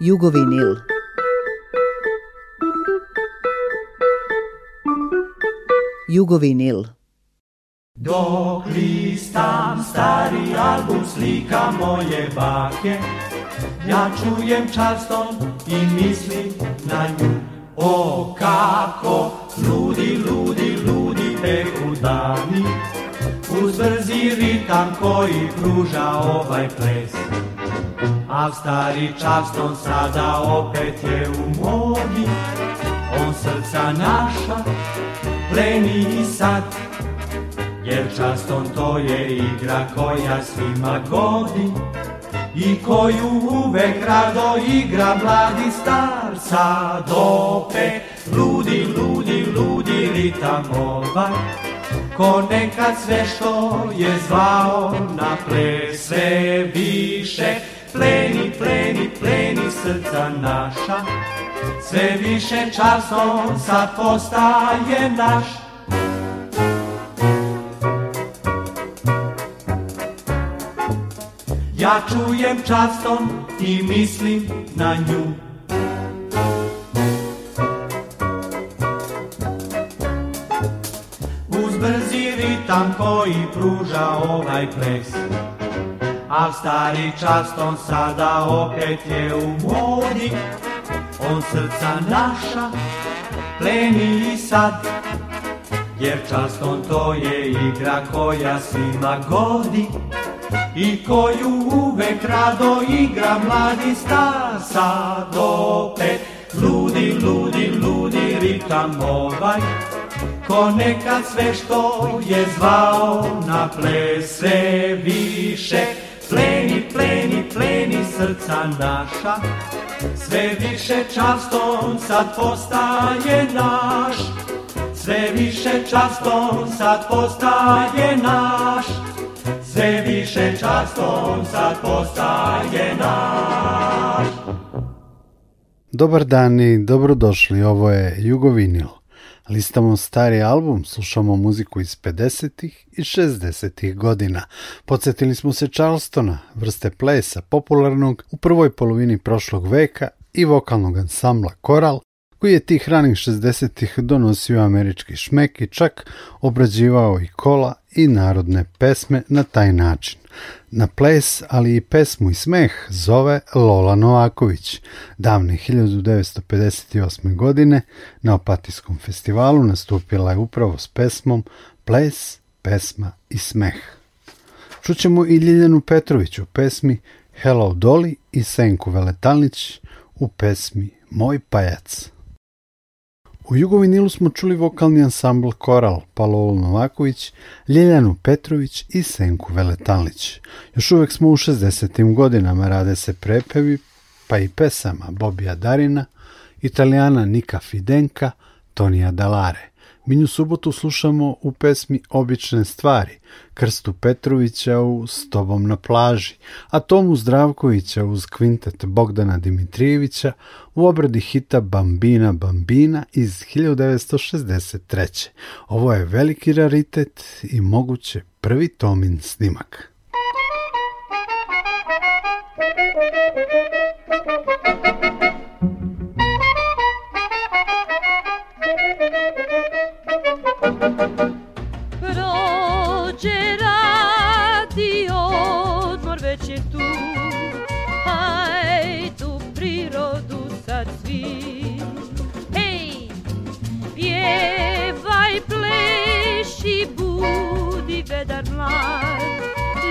Jugovinil. Jugovinil. Dok listam stari album slika moje bake, ja čujem častom i mislim na nju. O kako ludi, ludi, ludi teku dani, uz brzi ritam koji pruža ovaj ples. Al stari Charleston sada opet je u modi On srca naša pleni i sad Jer časton to je igra koja svima godi i koju uvek rado igra mladi star sad opet ludi, ludi, ludi ritam ovaj ko nekad sve što je zvao na plese više pleni, pleni, pleni srca naša, sve više časom sad postaje naš. Ja čujem častom i mislim na nju. Uz brzi ritam koji pruža ovaj ples a stari častom sada opet je u modi. On srca naša pleni i sad, jer Časton to je igra koja svima godi. I koju uvek rado igra mladi star sad opet Ludi, ludi, ludi ritam ovaj Ko nekad sve što je zvao na plese više Pleni, pleni, pleni srca naša, sve više častom sad postaje naš. Sve više častom sad postaje naš. Sve više častom sad postaje naš. Dobar dan i dobrodošli, ovo je Jugovinil. Listamo stari album, slušamo muziku iz 50-ih i 60-ih godina. Podsjetili smo se Charlestona, vrste plesa popularnog u prvoj polovini prošlog veka i vokalnog ansambla Coral, koji je tih ranih 60-ih donosio američki šmek i čak obrađivao i kola i narodne pesme na taj način. Na ples, ali i pesmu i smeh zove Lola Novaković. Davne 1958. godine na Opatijskom festivalu nastupila je upravo s pesmom Ples, pesma i smeh. Čućemo i Ljiljanu Petrović u pesmi Hello Dolly i Senku Veletalnić u pesmi Moj pajac. U Jugovinilu smo čuli vokalni ansambl Koral, Palolo Novaković, Ljeljanu Petrović i Senku Veletanlić. Još uvek smo u 60. godinama, rade se prepevi, pa i pesama Bobija Darina, Italijana Nika Fidenka, Tonija Dalare. Minju subotu slušamo u pesmi Obične stvari, Krstu Petrovića u S tobom na plaži, a Tomu Zdravkovića uz kvintet Bogdana Dimitrijevića u obradi hita Bambina Bambina iz 1963. Ovo je veliki raritet i moguće prvi Tomin snimak. Prođe radi odmor već je tu Hajdu prirodu sad svi Hej, pjevaj, pleši, budi vedar mlad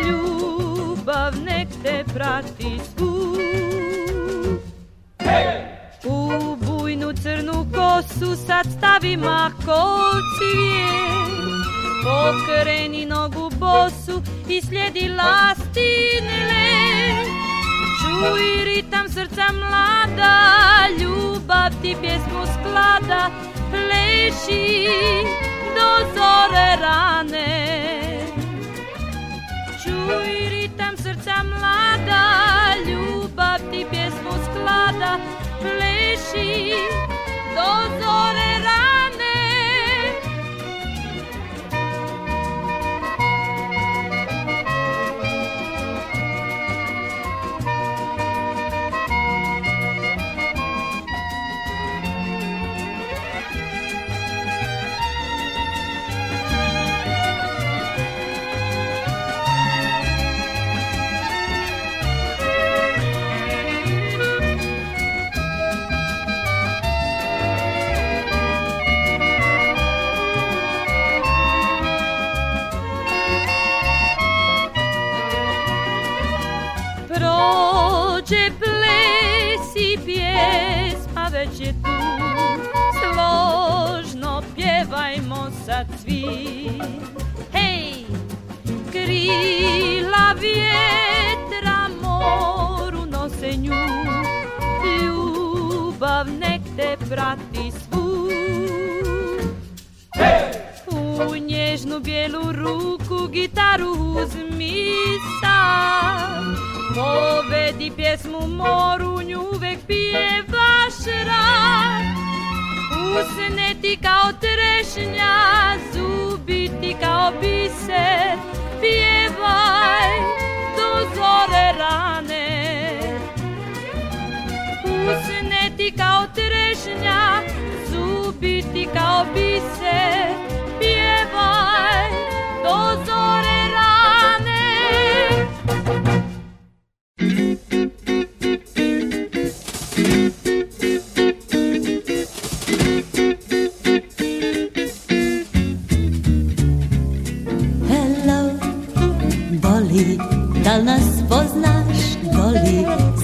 Ljubav nek te prati svu Hej! Njenu crnu kosu sad stavim mako cvijet Pokreni nogu bosu i slijedi lastine le Čuj ritam srca mlada, ljubav ti pjesmu sklada Pleši do zore rane Čuj ritam srca mlada, ljubav ti pjesmu sklada pleši do zore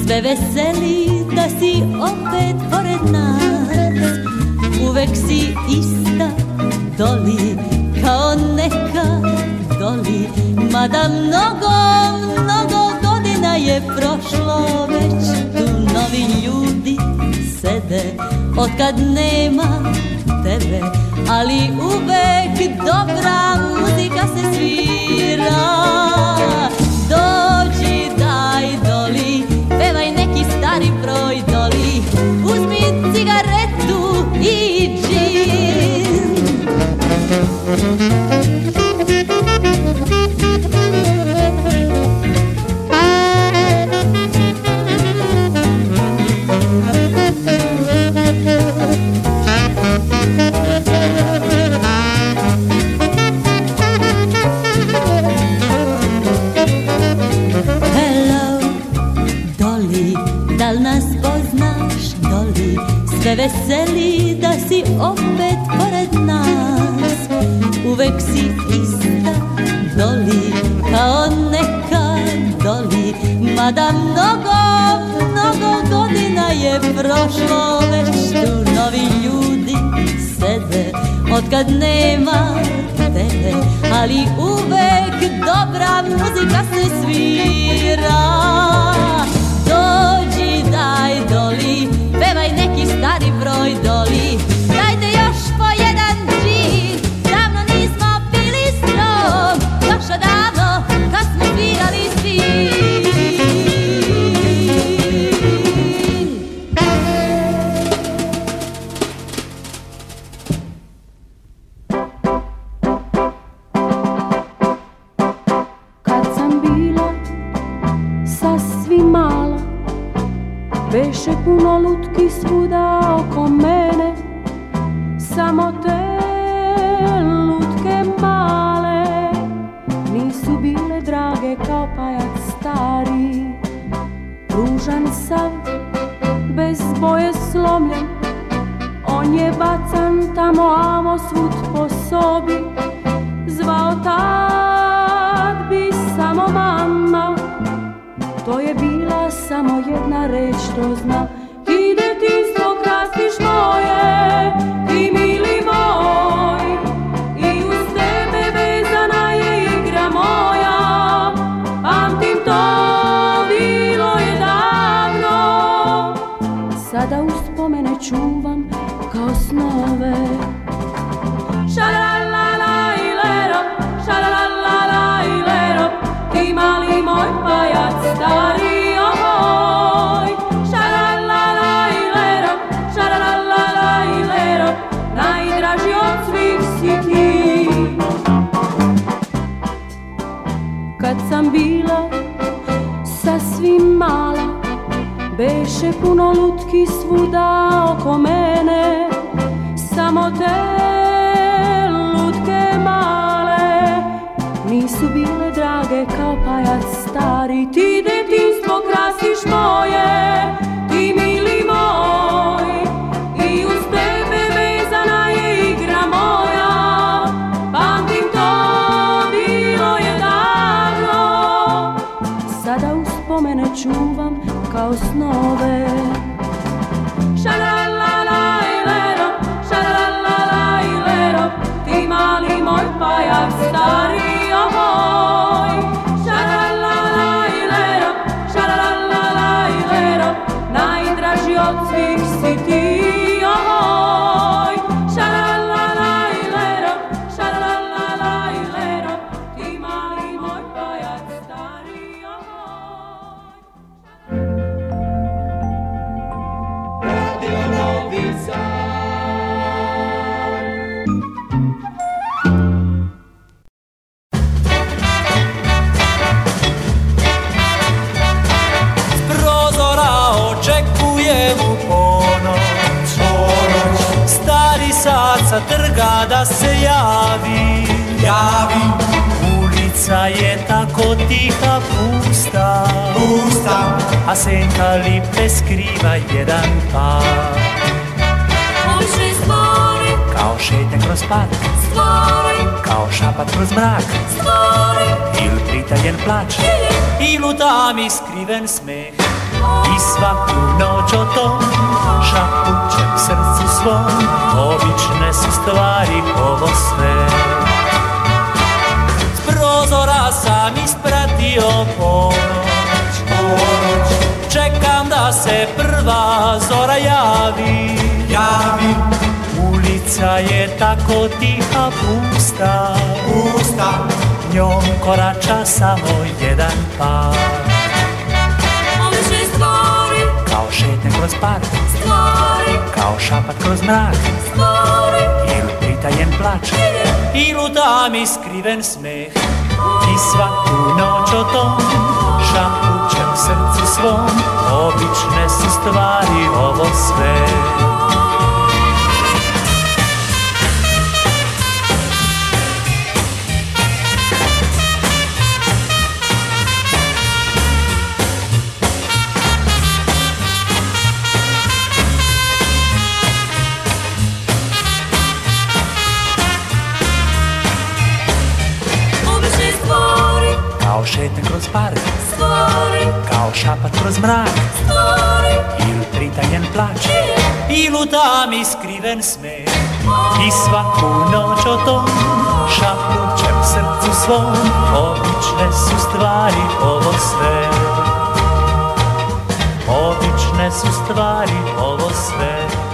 sve veseli da si opet pored nas Uvek si ista doli kao neka doli Mada mnogo, mnogo godina je prošlo već Tu novi ljudi sede odkad nema tebe Ali uvek dobra muzika se svira Hello Dolly dal nas poznaš, Dolly se veseli da si opet pored uvek si ista Doli kao neka doli Mada mnogo, mnogo godina je prošlo Već tu novi ljudi sede Otkad nema tebe Ali uvek dobra muzika se svira Dođi daj doli Pevaj neki stari broj doli snow ten smiech i svatú noč o tom, šapučem v srdcu svom, običné sú stvári povosné. Z prozora sa mi o ponoć, ponoć, čekám, da se prva zora javí, javi. Ulica je tako tiha, pusta, pusta, njom korača samo jedan par. kroz pad Stvori Kao šapat kroz mrak Stvori Ili pritajen plač I luta mi skriven smeh I svaku noć o tom Šapućem srcu svom Obične su stvari ovo sve šetnja kroz park Stvari Kao šapat kroz mrak Stvari Ili pritanjen plač I lutam iskriven smer. Oh. I svaku noć o tom Šapućem srcu svom Obične su stvari ovo sve Obične su stvari ovo sve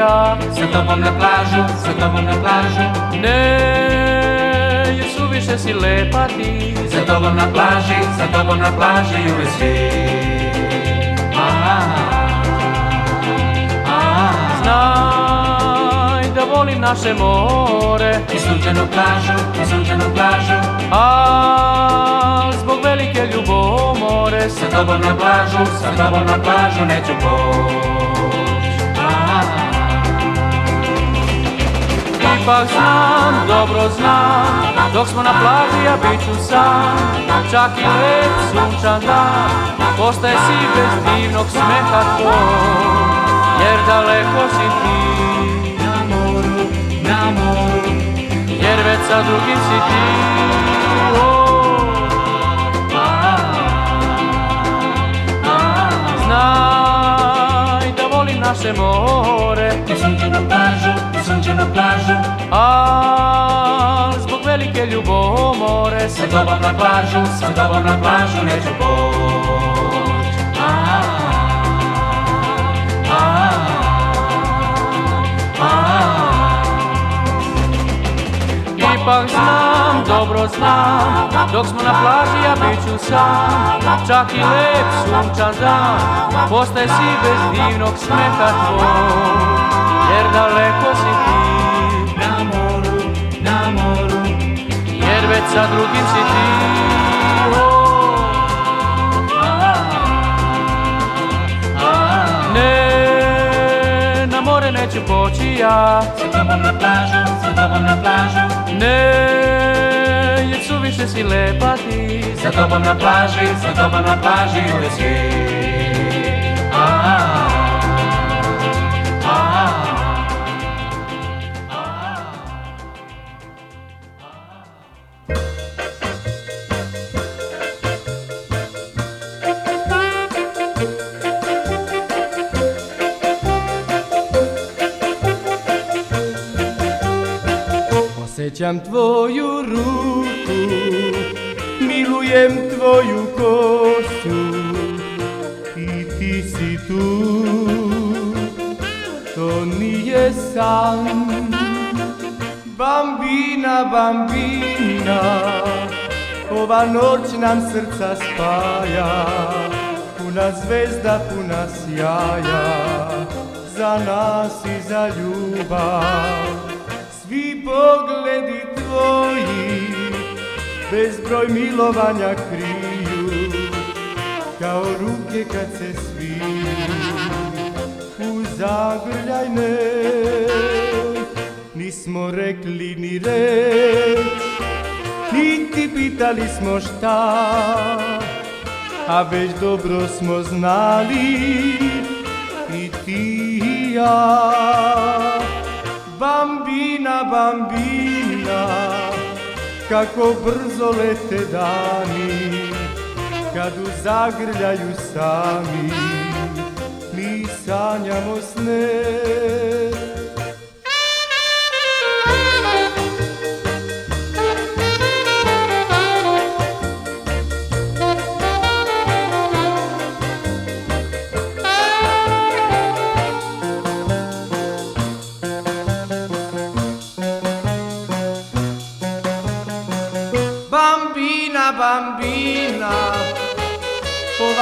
ja Sa tobom na plažu, sa tobom na plažu Ne, ju više si lepa ti Sa tobom na plaži, sa tobom na plaži Uvijek svi Znaj da volim naše more I sunčanu plažu, i sunčanu plažu A zbog velike ljubomore Sa tobom na plažu, sa tobom na plažu Neću poći Ipak znam, dobro znam, dok smo na plaži ja bit ću sam Čak i lep sunčan dan, postaje si bez divnog smeha tvoj Jer daleko si ti na moru, na moru Jer već sa drugim si ti ma more I sunđe na plažu, i sunđe na plažu Al zbog velike ljubomore Sa tobom na plažu, sa tobom na plažu neću poć a, a, a, Ipak znam dobro znam Dok smo na plaži ja bit ću sam Čak i lep sunčan dan Postaj si bez divnog smeka tvoj Jer daleko si ti Na moru, na moru Jer već sa drugim si ti Ne, na more neću poći ja Sa tobom na plažu, sa na plažu Ne Suviše si lepa ti Sa tobom na plaži, sa tobom na plaži uvijek svijet Sjećam tvoju ruku, milujem tvoju kosu i ti si tu, to nije sam Bambina, bambina, ova noć nam srca spaja, puna zvezda, puna sjaja, za nas i za ljubav. Svi Bog tvoji bezbroj milovanja kriju kao ruke kad se sviju u zagrljajne nismo rekli ni reč niti pitali smo šta a već dobro smo znali i ti i ja bambina bambini Kako brzo lete dani Kad u zagrljaju sami Mi sanjamo sne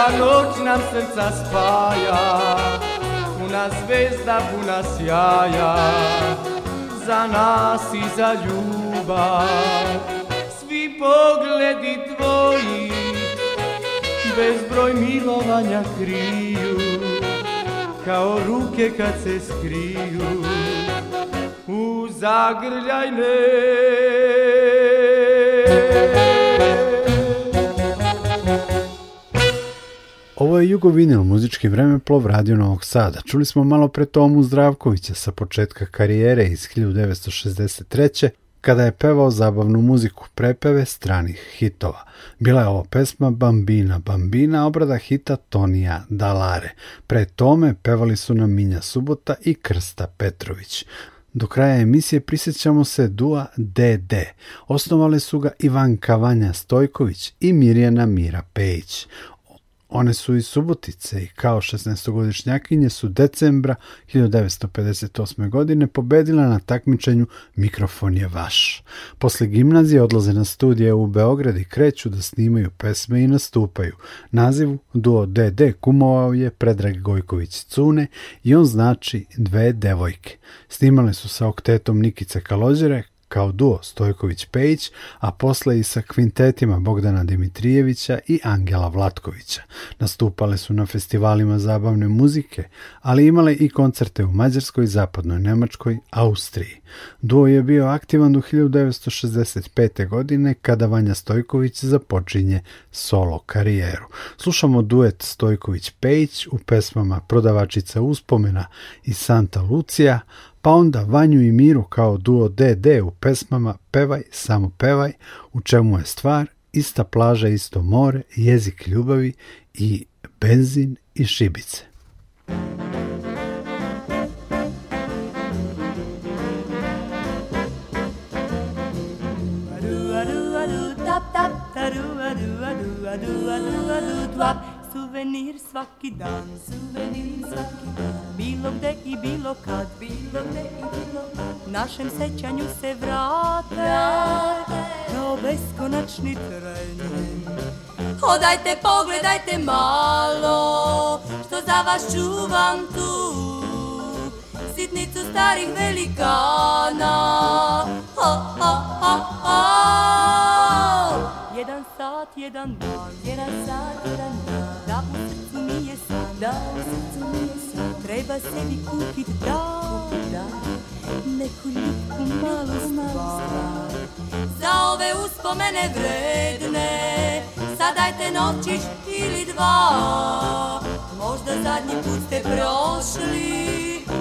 Ova noć nam srca spaja Puna zvezda, puna sjaja Za nas i za ljubav Svi pogledi tvoji Bezbroj milovanja kriju Kao ruke kad se skriju U zagrljajne Ovo je Jugovinil, muzički vremeplov Radio Novog Sada. Čuli smo malo pre Tomu Zdravkovića sa početka karijere iz 1963 kada je pevao zabavnu muziku prepeve stranih hitova. Bila je ovo pesma Bambina Bambina, obrada hita Tonija Dalare. Pre tome pevali su nam Minja Subota i Krsta Petrović. Do kraja emisije prisjećamo se Dua DD. Osnovali su ga Ivan Kavanja Stojković i Mirjana Mira Pejić. One su iz Subotice i kao 16-godišnjakinje su decembra 1958. godine pobedila na takmičenju Mikrofon je vaš. Posle gimnazije odlaze na studije u Beograd i kreću da snimaju pesme i nastupaju. nazivu duo DD kumovao je Predrag Gojković Cune i on znači dve devojke. Snimale su sa oktetom Nikice Kalođere, kao duo Stojković-Pejić, a posle i sa kvintetima Bogdana Dimitrijevića i Angela Vlatkovića. Nastupale su na festivalima zabavne muzike, ali imale i koncerte u Mađarskoj, Zapadnoj Nemačkoj, Austriji. Duo je bio aktivan do 1965. godine kada Vanja Stojković započinje solo karijeru. Slušamo duet Stojković-Pejić u pesmama Prodavačica uspomena i Santa Lucija, pa onda Vanju i Miru kao duo DD u pesmama Pevaj, samo pevaj, u čemu je stvar, ista plaža, isto more, jezik ljubavi i benzin i šibice suvenir svaki dan, suvenir svaki dan. Bilo gde i bilo kad, bilo gde i bilo kad. Našem sećanju se vrate, vrate. kao beskonačni tren. Hodajte, pogledajte malo, što za vas čuvam tu. Sitnicu starih velikana, ha, ha, ha, ha. Jedan sat, jedan dan, jedan sat, jedan dan Da u srcu mi je san, da u srcu mi je san Treba sebi kupit dan, da, Neku ljubku malu stvar Za ove uspomene vredne Sadajte novčić ili dva Možda zadnji put ste prošli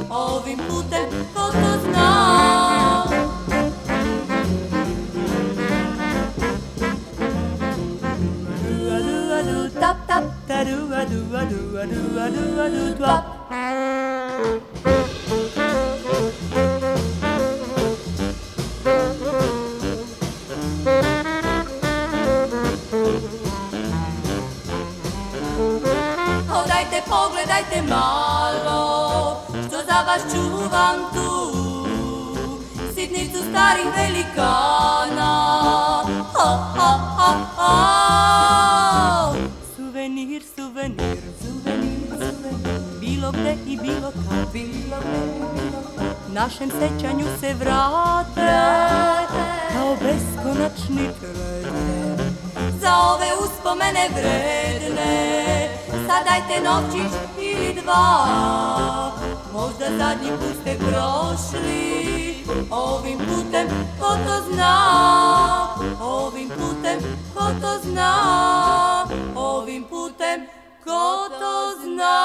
Ovim putem ko to zna Ta duva, duva, duva, duva, duva, duva O, pogledajte malo Što za vas čuvam tu Sitnicu starih velikana Ha, ha, ha, ha suvenir, Bilo gde i bilo kad, bilo gde i bilo kad Našem sećanju se vrate Kao beskonačni tren Za ove uspomene vredne Sad dajte novčić i dva Možda zadnji put ste prošli Ovim putem ko to zna Ovim putem ko to zna Ovim putem Kto to zna?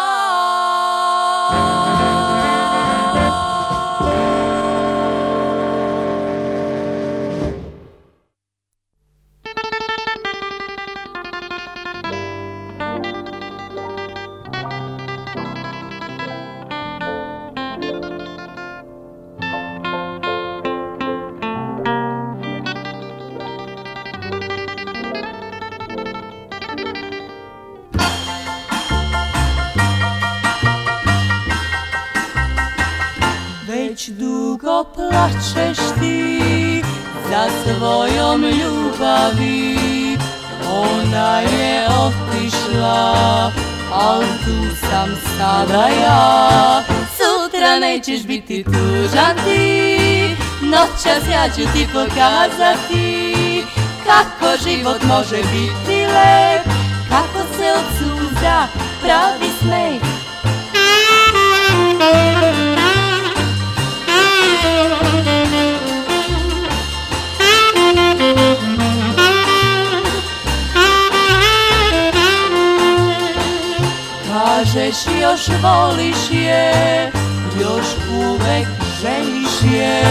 dugo plačeš ti za svojom ljubavi Ona je otišla, al tu sam sada ja Sutra nećeš biti tužan ti, noćas ja ću ti pokazati Kako život može biti lep, kako se od suza pravi smeh Thank možeš, još voliš je, još uvek želiš je.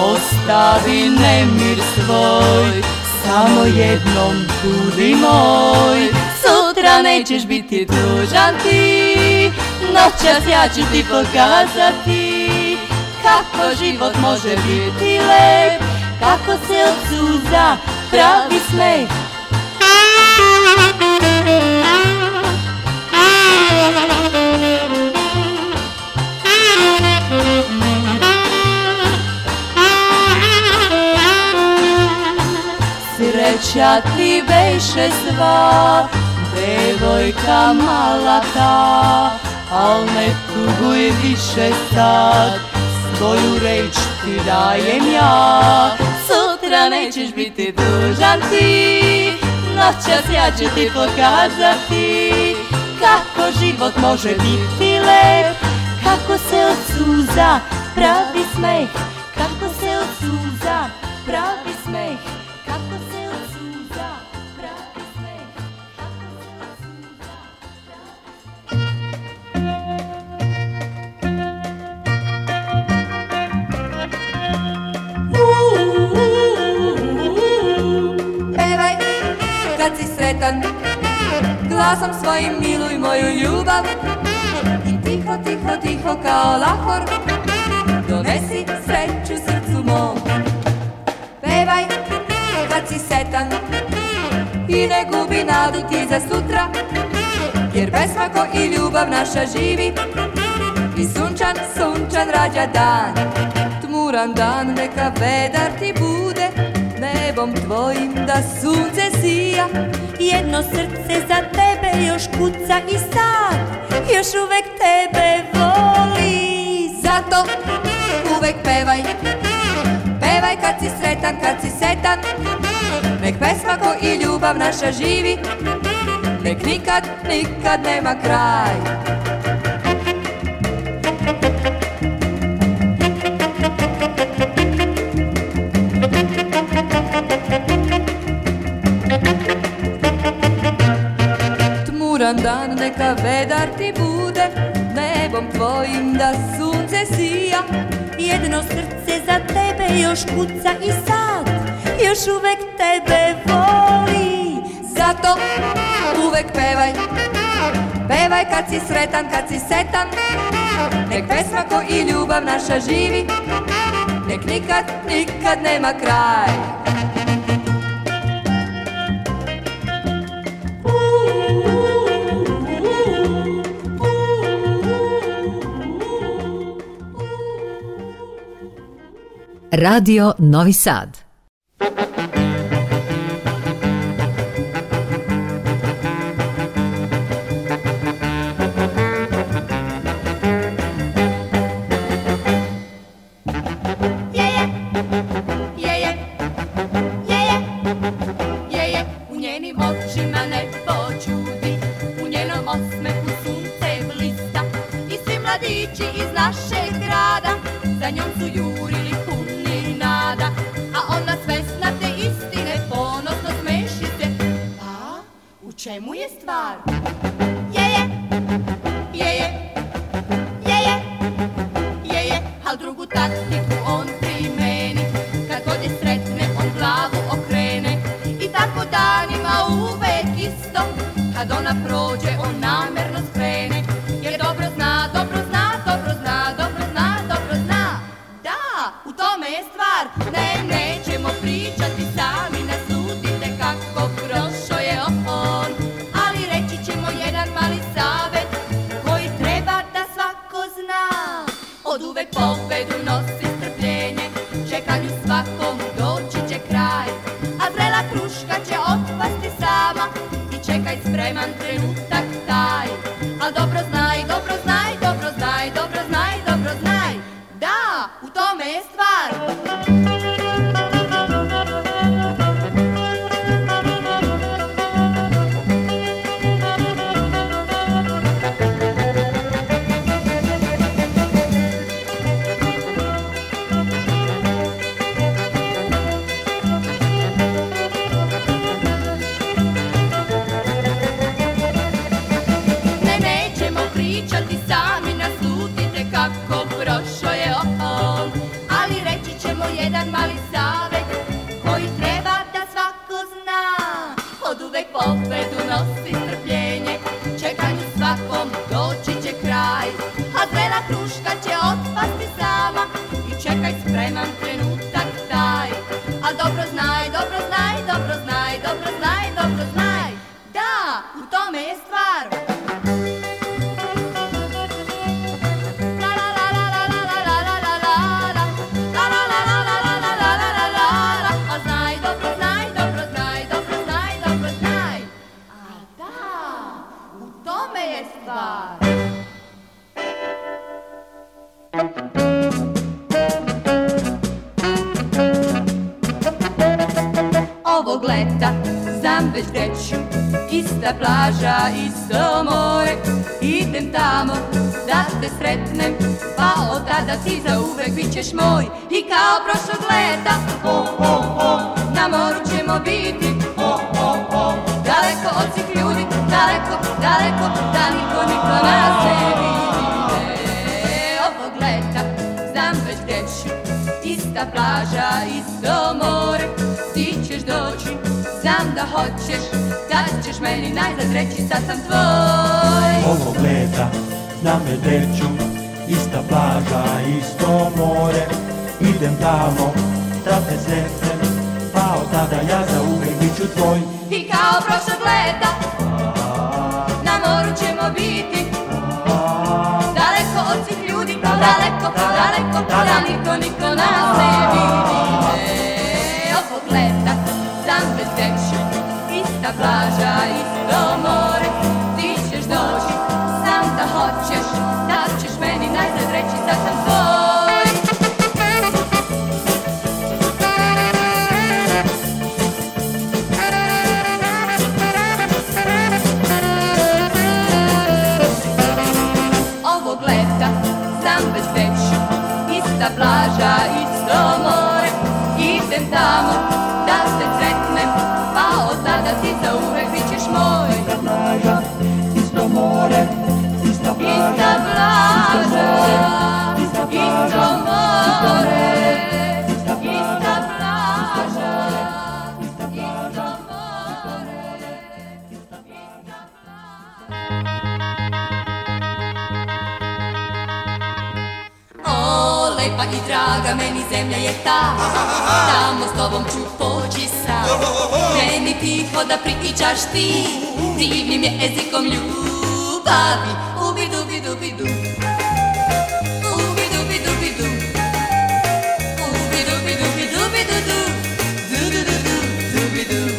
Ostavi nemir svoj, samo jednom budi moj. Sutra nećeš biti tužan ti, noćas ja ću ti pokazati. Kako život može biti lep, kako se od suza pravi Sreća ti veše sva, devojka mala ta, al ne tuguj više sad, svoju reč ti dajem ja. Sutra nećeš biti dužan ti, noćas ja ću ti pokazati kako život može biti lep Kako se od suza pravi smeh Kako se od suza pravi smeh Kako se od suza pravi smeh Kako se od suza pravi smeh Pevaj kad si sretan glasom svojim miluj moju ljubav I tiho, tiho, tiho kao lahor Donesi sreću srcu mom Pevaj kad si setan I ne gubi nadu ti za sutra Jer besmako i ljubav naša živi I sunčan, sunčan rađa dan Tmuran dan neka vedar ti bude nebom tvojim da sunce sija Jedno srce za tebe još kuca i sad Još uvek tebe voli Zato uvek pevaj Pevaj kad si sretan, kad si setan Nek pesma ko i ljubav naša živi Nek nikad, nikad nema kraj tužan dan neka vedar ti bude Nebom tvojim da sunce sija Jedno srce za tebe još kuca i sad Još uvek tebe voli Zato uvek pevaj Pevaj kad si sretan, kad si setan Nek pesma ko i ljubav naša živi Nek nikad, nikad nema kraj Radio Novi Sad. čemu je stvar? bićeš moj i kao prošlog leta O, o, o, na moru ćemo biti O, o, o, daleko od svih ljudi Daleko, daleko, da niko niko nas ne vidi Ovog leta znam već gdje ću Ista plaža, isto more Ti ćeš doći, znam da hoćeš Da ćeš meni najzad reći sad sam tvoj Ovog leta znam već gdje ću za isto more Idem tamo da te sretnem Pa od tada ja za bit ću tvoj I kao prošlog leta Na moru ćemo biti Daleko od svih ljudi pa Daleko, pa daleko, pa da niko, niko nas ne vidi e, Ovog leta sam bez Ista plaža, ista Ista plaža, isto more Idem tamo lepa i draga, meni zemlja je ta Tamo s tobom ću poći sad Meni tiho da prikičaš ti Divnim je jezikom ljubavi Ubi dubi dubi du Ubi dubi dubi du Ubi dubi dubi dubi du du Du du du du dubi du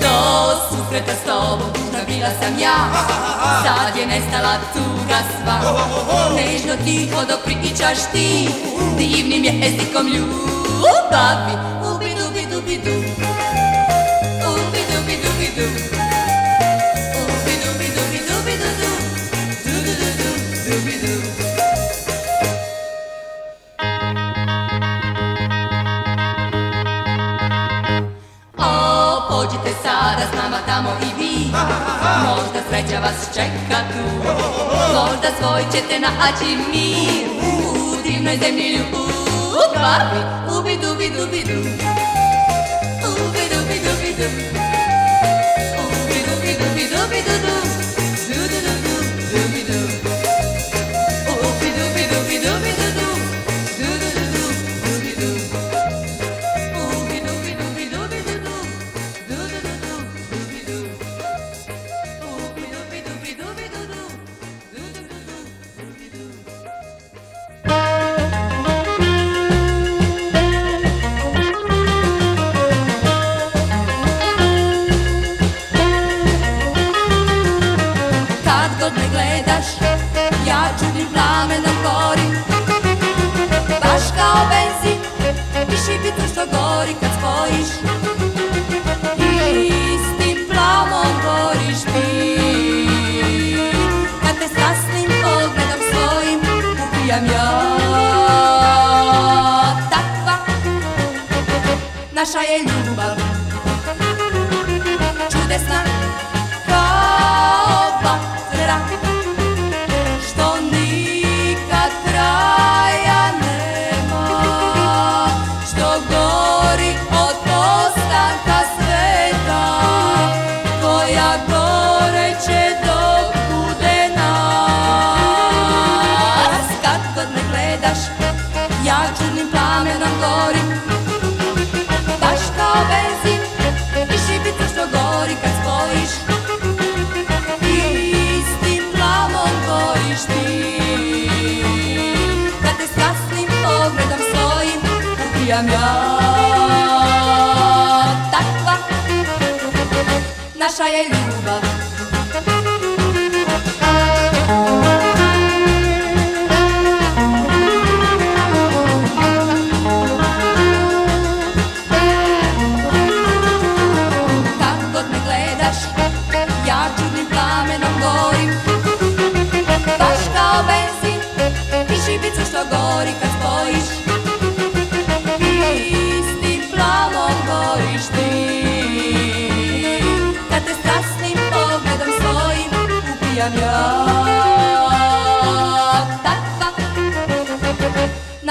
Do susreta s tobom bila sam ja Sad je nestala tuga sva Nežno tiho dok pričaš ti Divnim jezikom ljubavi Ubi dubi dubi du Ubi dubi dubi du sada s nama tamo i vi Možda sreća vas čeka tu Možda svoj ćete naći mir U divnoj zemlji ljubavi Ubi dubi dubi du Ubi dubi dubi du Ubi dubi dubi dubi du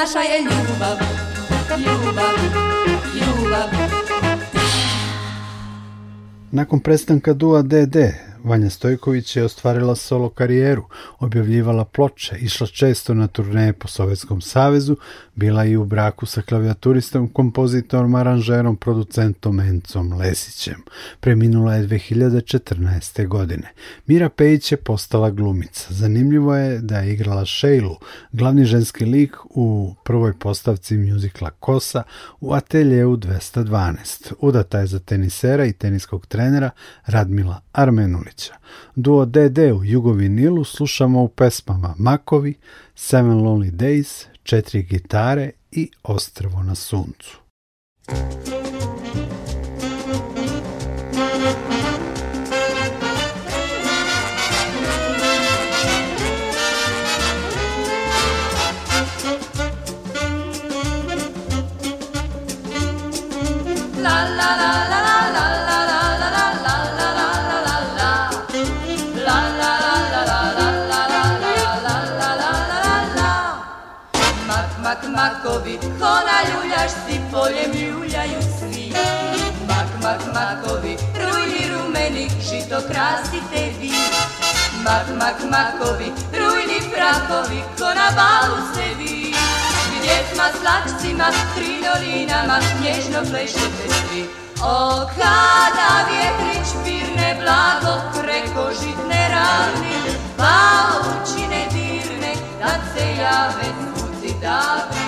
naša je ljubav, ljubav, ljubav. Nakon prestanka Dua DD, Vanja Stojković je ostvarila solo karijeru, objavljivala ploče, išla često na turneje po Sovjetskom savezu, bila je i u braku sa klavijaturistom, kompozitorom, aranžerom, producentom Encom Lesićem. Preminula je 2014. godine. Mira Pejić je postala glumica. Zanimljivo je da je igrala Šejlu, glavni ženski lik u prvoj postavci mjuzikla Kosa u ateljeu 212. Udata je za tenisera i teniskog trenera Radmila Armenulića. Duo DD u Jugovinilu slušamo u pesmama Makovi, Seven Lonely Days, četiri gitare i ostrvo na suncu. la la la la makovi, kona ljuljaš si poljem ljuljaju svi. Mak, mak, makovi, rujni rumeni, žito krasite vi. Mak, mak, makovi, rujni prakovi, ko na balu se vi. Djetma lakcima, krinolinama, nježno plešite svi. O, kada vjetrić pirne blago preko žitne rani pa učine dirne, da se jave davi,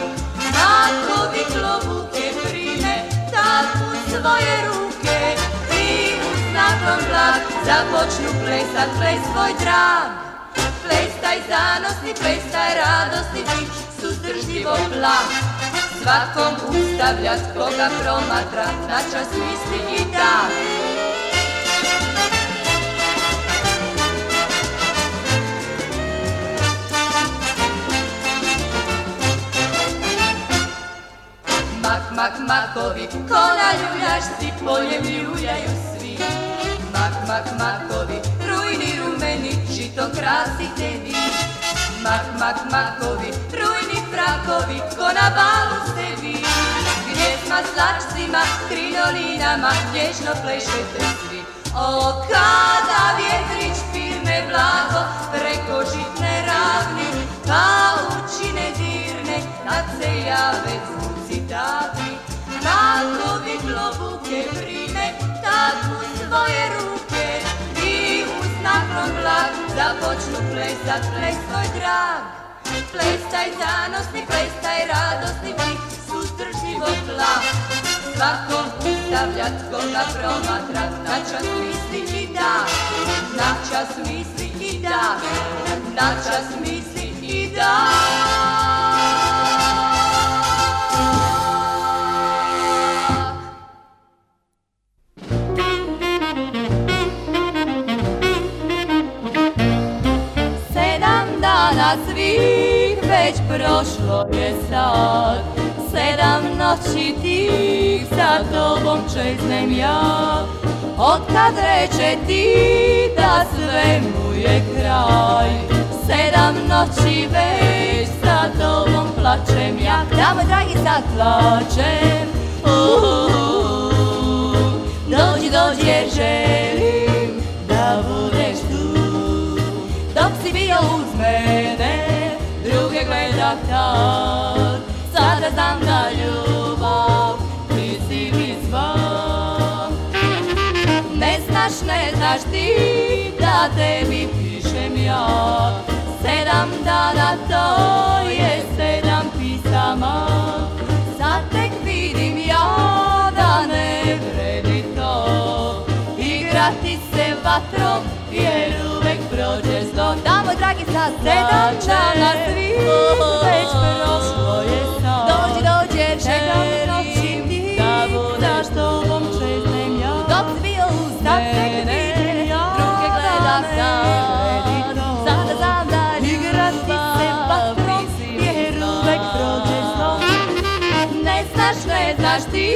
tako viklo prime, tako svoje ruke, I uz znakom blag, započnu plesat, ples svoj dram. Plestaj zanosni, plestaj radosni, bit drživo blag. Svakom ustavlja, koga promatra, na čas misli i tak. mak, makovi, ko naljuljašci, polje ljuljaju svi. Mak, mak, makovi, rujni rumeni, žito krasite vi. Mak, mak, makovi, rujni frakovi, ko na balu ste vi. Gnjezdma slačcima, krinolinama, nježno plešete svi. O, kada vjetrić firme blago, preko žitne ravni, pa učine dirne, kad se jave citati globuke klobuke prime, u svoje ruke I uz naklon blag da počnu plesat, ples svoj drag Plestaj zanosni, plestaj radosni, mi su život lav Svakom ustavljat koga promatrat, na čas misli i da Na čas misli i da, na čas misli i da sad Sedam noći ti, za tobom čeznem ja kad reče ti da sve mu je kraj Sedam noći već za tobom plačem ja moj dragi sad plačem Dođi, dođi jer želim da budeš tu Dok si bio uz mene druge gleda Sada znam da ljubav ti si mi sva Ne znaš, ne znaš ti da tebi pišem ja Sedam dana to je sedam pisama Sad tek vidim ja da ne vredi to Igrati se vatrom jer prođe zlo Damo dragi sa sedam dana svi već prošlo je sad Dođi, dođi, jer želim ti da što tobom čestim ja Dok si bio uz sad tek vidim ja druge gleda sam Sada znam da igram ti se vatrom jer uvek prođe zlo Ne znaš, ne znaš ti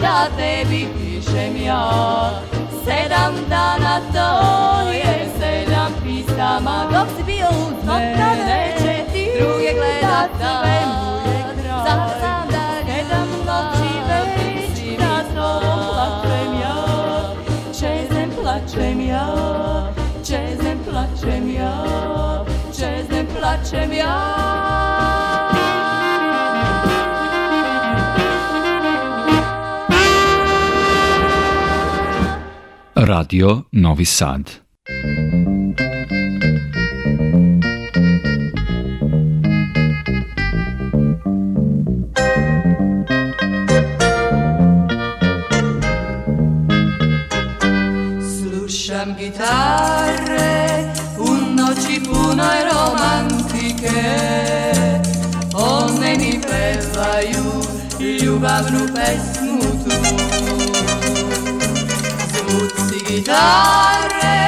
da tebi pišem ja Sedam dana to je sama dok si bio uz mene Neće ti druge gledat sve moje kraj Zato sam dalje Gledam noći već da s plačem ja Čezem plačem ja Čezem plačem ja Čezem plačem ja Radio Novi Sad davnu pesmu tu Zvuci gitare,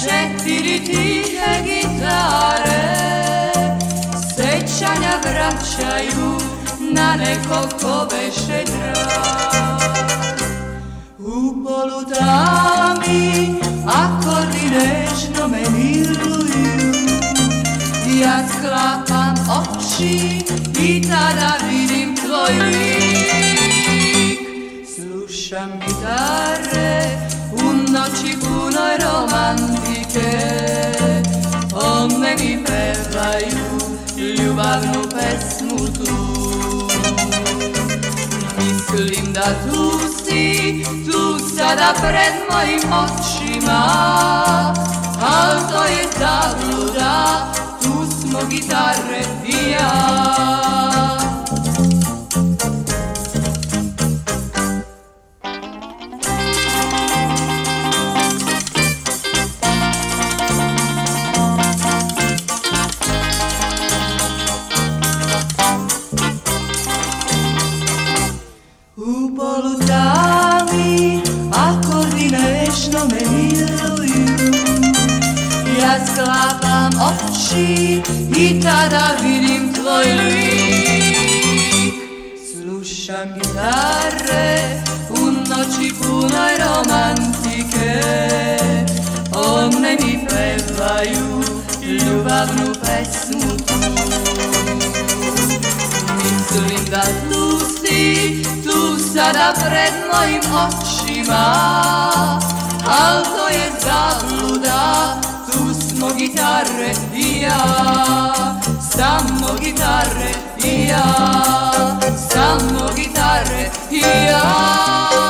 četiri tihe gitare Sećanja vraćaju na neko ko beše drag U polu tami akordi nežno me miluju Ja sklapam oči ruke o meni pevaju ljubavnu pesmu tu. Mislim da tu si, tu sada pred mojim očima, al to je zabluda, tu smo gitare i ja. pred mojim očima Al to je zabluda, tu smo gitare i ja Samo gitare i ja, samo gitare i ja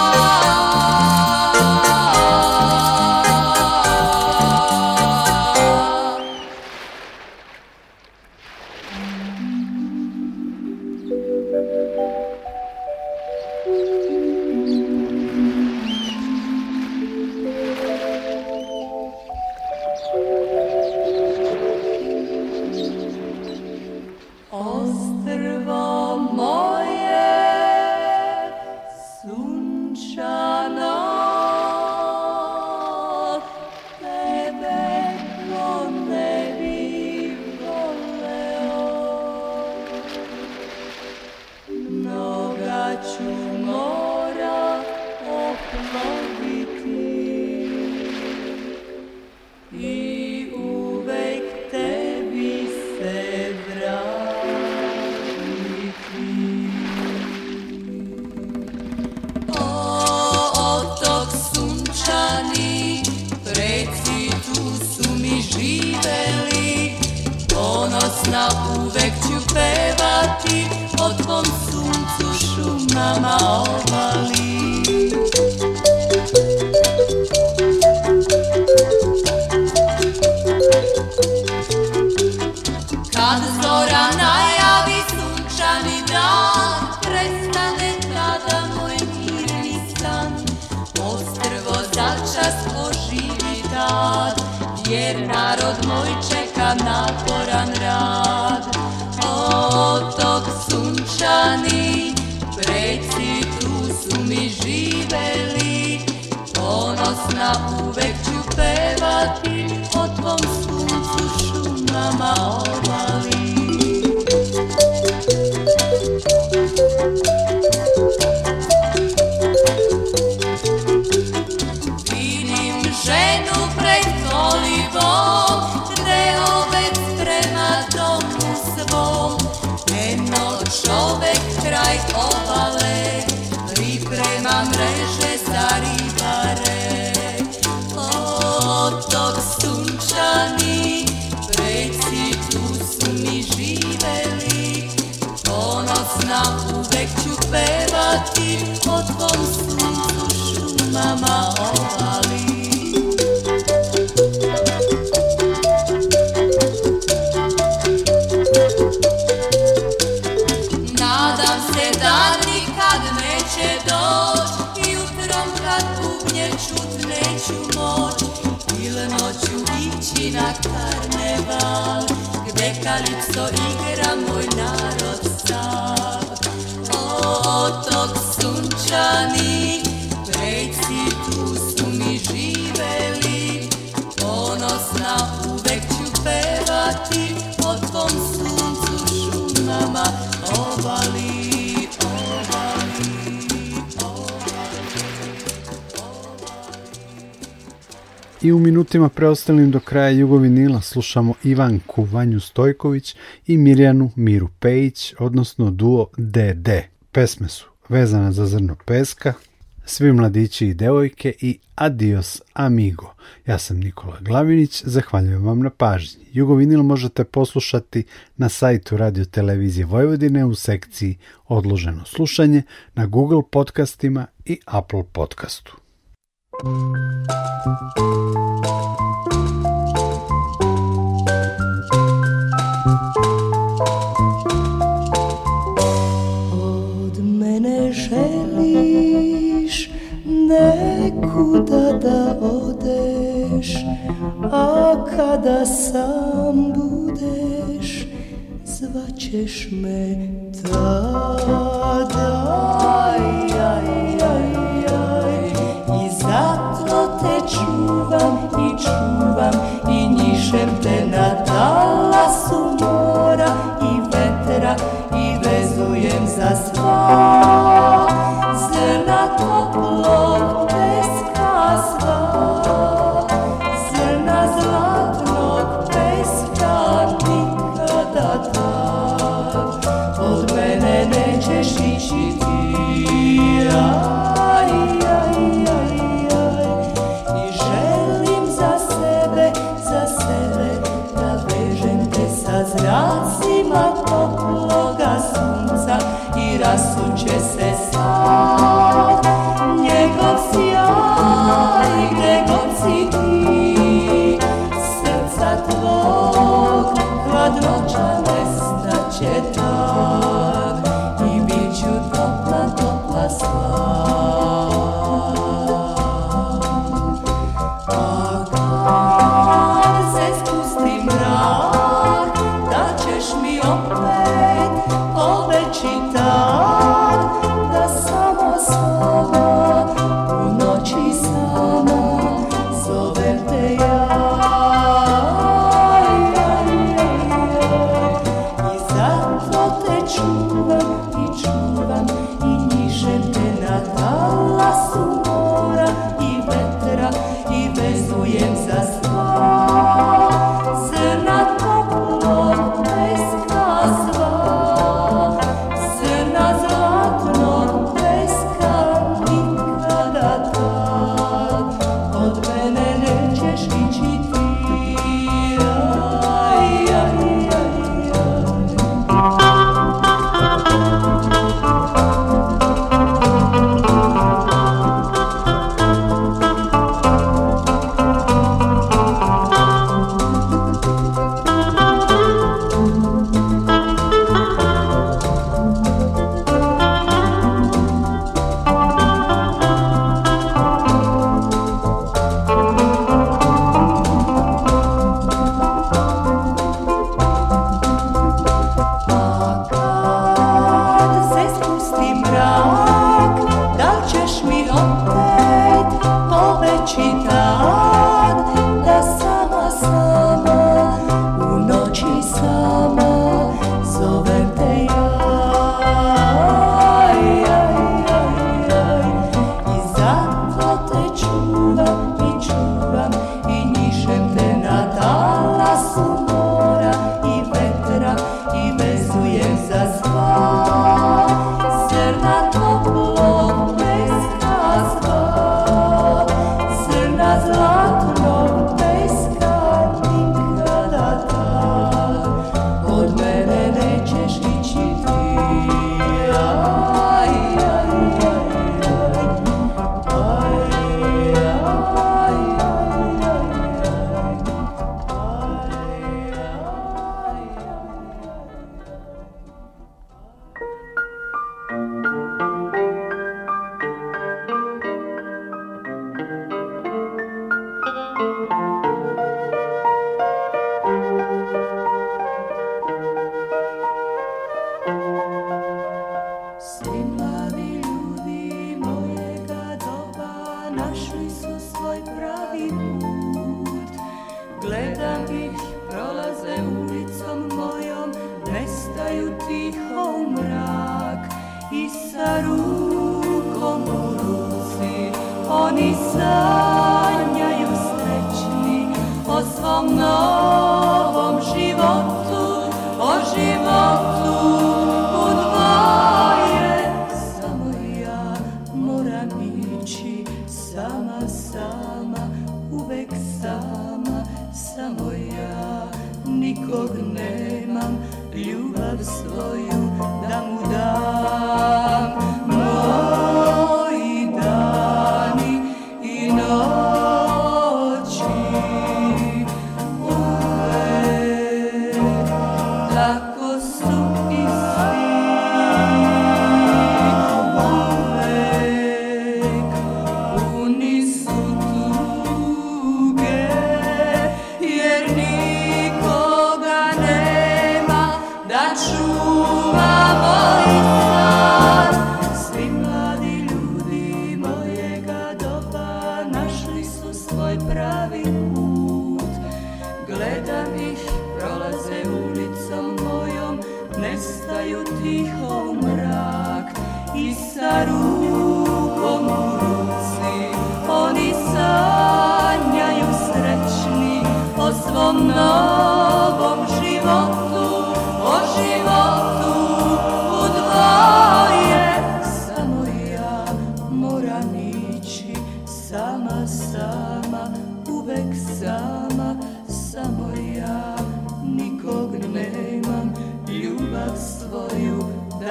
dan nikad neće doć I jutrom kad bubnje čut neću moć Ile noću ići na karneval Gde kalipso igra moj narod stav Otok sunčani Prejci tu su mi živeli Ponosna uvek ću pevati O tvom snu i u minutima preostalim do kraja Jugovinila slušamo Ivanku Vanju Stojković i Mirjanu Miru Pejić, odnosno duo DD. Pesme su vezana za zrno peska, svi mladići i devojke i adios amigo. Ja sam Nikola Glavinić, zahvaljujem vam na pažnji. Jugovinil možete poslušati na sajtu Radio Televizije Vojvodine u sekciji Odloženo slušanje, na Google podcastima i Apple podcastu. Kuda da odeš, a kada sam budeš, zvaćeš me tada. Jaj, jaj, jaj. I zato te čuvam i čuvam i njišem te na talasu mora i vetra i vezujem za svoj.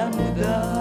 muda.